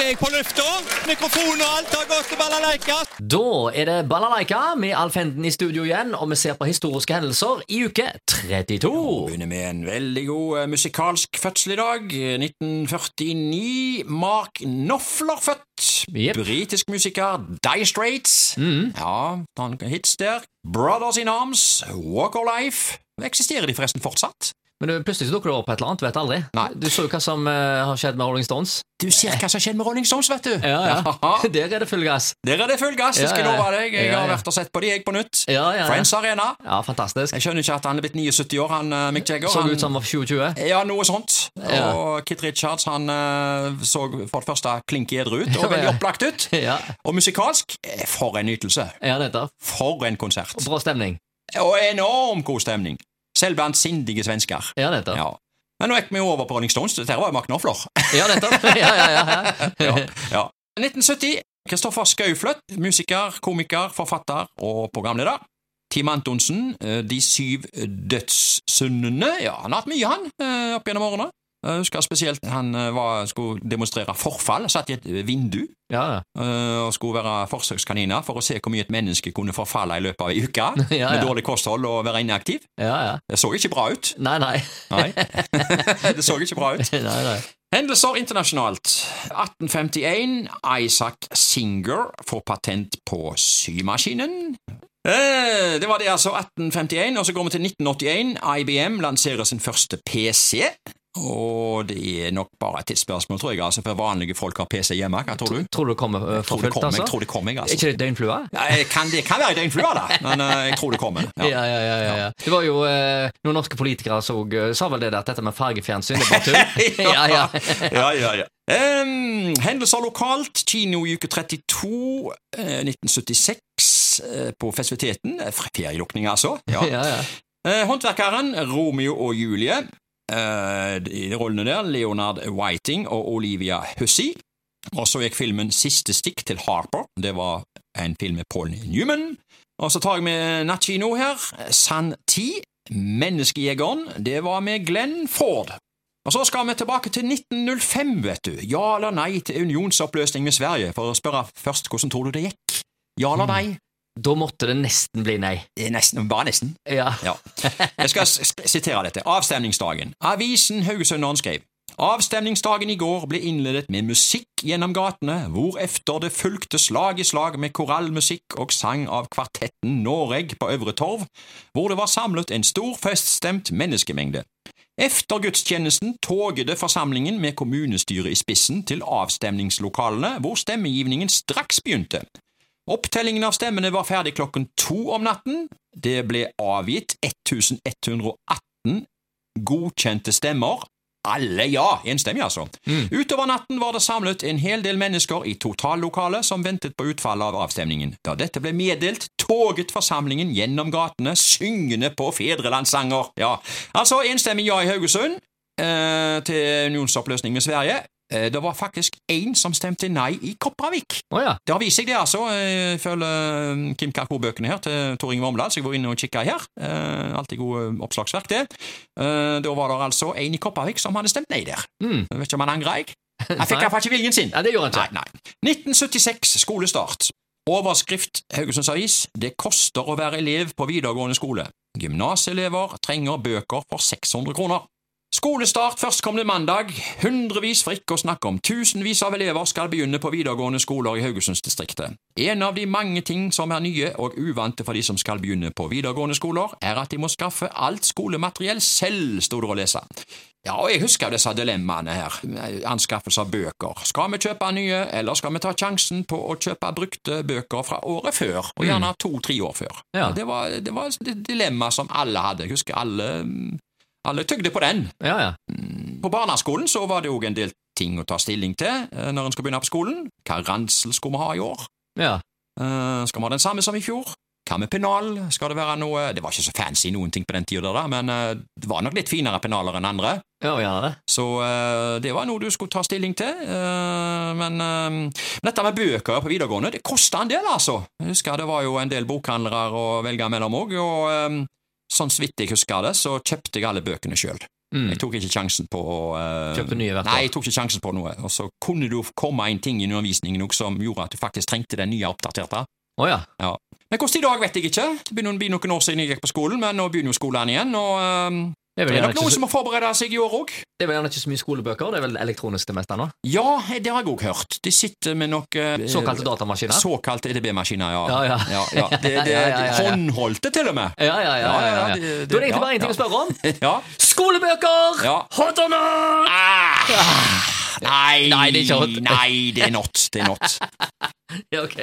er jeg på lufta. Mikrofon og alt har gått til balalaika. Da er det Balalaika med Alf Henden i studio igjen, og vi ser på historiske hendelser i uke 32. Vi Begynner med en veldig god eh, musikalsk fødsel i dag. 1949. Mark Knopfler født. Yep. Britisk musiker. Die Straits. Ja, noen hits der. Brothers in Arms. Walk of Life. Eksisterer de forresten fortsatt? Men du, plutselig så dukker det opp et eller annet, vet aldri. Nei. Du så jo hva som uh, har skjedd med Rolling Stones. Du ser hva som har skjedd med Rolling Stones, vet du. Ja, ja. Der er det full gass. Der er det full gass, jeg skal ja. love deg. Jeg har vært og sett på de, jeg, på nytt. Friends Arena. Ja, fantastisk. Jeg skjønner ikke at han er blitt 79 år, han eh, Mick Jagger. Så han, ut som han var 2020. Ja, noe sånt. Og Kit Richards han eh, så for det første klinke edru ut, og veldig opplagt ut. Ja, Og musikalsk, for en nytelse. ja nettopp. For en konsert. Og Bra stemning. Og enorm god stemning. Selv blant sindige svensker. Ja, nettopp. Ja. Men nå gikk vi over på Rolling Stones. Dette var jo Mark Knopfler. Ja, nettopp. Ja, ja, ja, ja. ja, ja. 1970. Kristoffer Skaufløtt, musiker, komiker, forfatter og programleder. Tim Antonsen, eh, De syv dødssyndene. Ja, han har hatt mye, han, eh, opp gjennom årene. Jeg husker spesielt han eh, var, skulle demonstrere forfall, satt i et vindu ja, eh, og skulle være forsøkskaniner for å se hvor mye et menneske kunne forfalle i løpet av ei uke Ja, med dårlig kosthold og være inaktiv. ja, ja. Det så ikke bra ut. Nei, nei. Nei, det så ikke bra ut. nei, nei. Hendelser internasjonalt. 1851. Isaac Singer får patent på symaskinen. Eh, det var det, altså. 1851. Og så går vi til 1981. IBM lanserer sin første PC. Og det er nok bare et tidsspørsmål, tror jeg, altså, for vanlige folk har PC hjemme. Hva tror du? Tror du det kommer uh, tror for fullt, altså? jeg tror det kommer, jeg, Er altså. ikke det døgnflua? Ja, kan, det kan være døgnflua, da, men eh, jeg tror det kommer. Ja, ja, ja, ja, ja. Det var jo eh, noen norske politikere som eh, sa vel det der, at dette med fargefjernsyn er bare tull. ja, ja. ja, ja, ja. Em, hendelser lokalt. Kino i uke 32, eh, 1976, eh, på festiviteten. Eh, Ferielukning, altså. Ja. ja, ja. Eh, håndverkeren, Romeo og Julie. Eh, de rollene der, Leonard Whiting og Olivia Hussey. Og så gikk filmen Siste stikk til Harper. Det var en film med Paul Newman. Og så tar jeg med nattkino her. San 10, Menneskejegeren. Det var med Glenn Ford. Og så skal vi tilbake til 1905, vet du. Ja eller nei til unionsoppløsning med Sverige, for å spørre først hvordan tror du det gikk? Ja eller nei? Da måtte det nesten bli nei. Nesten, bare nesten. Ja. Ja. Jeg skal sitere dette. Avstemningsdagen. Avisen Haugesunderen skrev Avstemningsdagen i går ble innledet med musikk gjennom gatene, hvorefter det fulgte slag i slag med korallmusikk og sang av kvartetten Noreg på Øvre Torv, hvor det var samlet en stor feststemt menneskemengde. Efter gudstjenesten togede forsamlingen med kommunestyret i spissen til avstemningslokalene, hvor stemmegivningen straks begynte. Opptellingen av stemmene var ferdig klokken to om natten. Det ble avgitt 1118 godkjente stemmer. Alle ja, enstemmig altså. Utover natten var det samlet en hel del mennesker i totallokalet som ventet på utfallet av avstemningen. Da dette ble meddelt, toget forsamlingen gjennom gatene, syngende på fedrelandssanger. Ja, altså enstemmig ja i Haugesund eh, til unionsoppløsning med Sverige. Eh, det var faktisk én som stemte nei i Kopervik. Oh, ja. Det har vist seg, det, altså. Jeg følger eh, Kim Kakko-bøkene her til Tor Inge Vormedal, så jeg var inne og kikka her. Eh, alltid gode oppslagsverk, det. Eh, da var det altså en i Kopervik som hadde stemt nei der. Mm. Jeg vet ikke om han angrer, jeg. Han fikk Nei. iallfall ikke viljen sin. ja, det gjorde han Nei, ikke. nei. 1976, skolestart. Overskrift Haugesunds Avis Det koster å være elev på videregående skole. Gymnaselever trenger bøker for 600 kroner. Skolestart førstkommende mandag. Hundrevis, for ikke å snakke om tusenvis av elever skal begynne på videregående skoler i Haugesundsdistriktet. En av de mange ting som er nye og uvante for de som skal begynne på videregående skoler, er at de må skaffe alt skolemateriell selv, sto det å lese. Ja, og jeg husker disse dilemmaene her. Anskaffelse av bøker. Skal vi kjøpe nye, eller skal vi ta sjansen på å kjøpe brukte bøker fra året før, og gjerne to-tre år før? Ja. Det var, det var et dilemma som alle hadde. Jeg husker alle, alle tygde på den. Ja, ja. På barneskolen så var det òg en del ting å ta stilling til eh, når en skal begynne på skolen. Hva ransel skulle vi ha i år? ja. Eh, skal vi ha den samme som i fjor? Hva med pennal? Skal det være noe Det var ikke så fancy noen ting på den tida, da, men eh, det var nok litt finere pennaler enn andre. Ja, ja, det. Så det var noe du skulle ta stilling til. men dette med bøker på videregående, det kosta en del, altså. Jeg husker det var jo en del bokhandlere å velge mellom òg, og sånn så vidt jeg husker det, så kjøpte jeg alle bøkene sjøl. Jeg tok ikke sjansen på å uh, Kjøpte nye hvert Nei, jeg tok ikke sjansen på noe. Og så kunne det jo komme en ting i undervisningen også som gjorde at du faktisk trengte den nye oppdaterte. Oh, ja. Ja. Men hvordan i dag, vet jeg ikke. Det begynner å bli noen år siden jeg gikk på skolen, men nå begynner jo skolen igjen, og eh, Det er det er nok noen så, som må forberede seg i år òg. det er vel gjerne ikke så mye skolebøker, det er vel elektronisk det meste nå? Ja, det har jeg òg hørt. De sitter med noe eh, Såkalte datamaskiner? Såkalte EDB-maskiner, ja. Ja, ja. ja, ja. Det, det. Håndholdte, til og med. Ja, ja, ja. Da er det egentlig bare én ting å spørre om. Ja. Skolebøker! Ja. Hot or not? Ah, nei, Nei, det er not. Det er not. Ja, ok.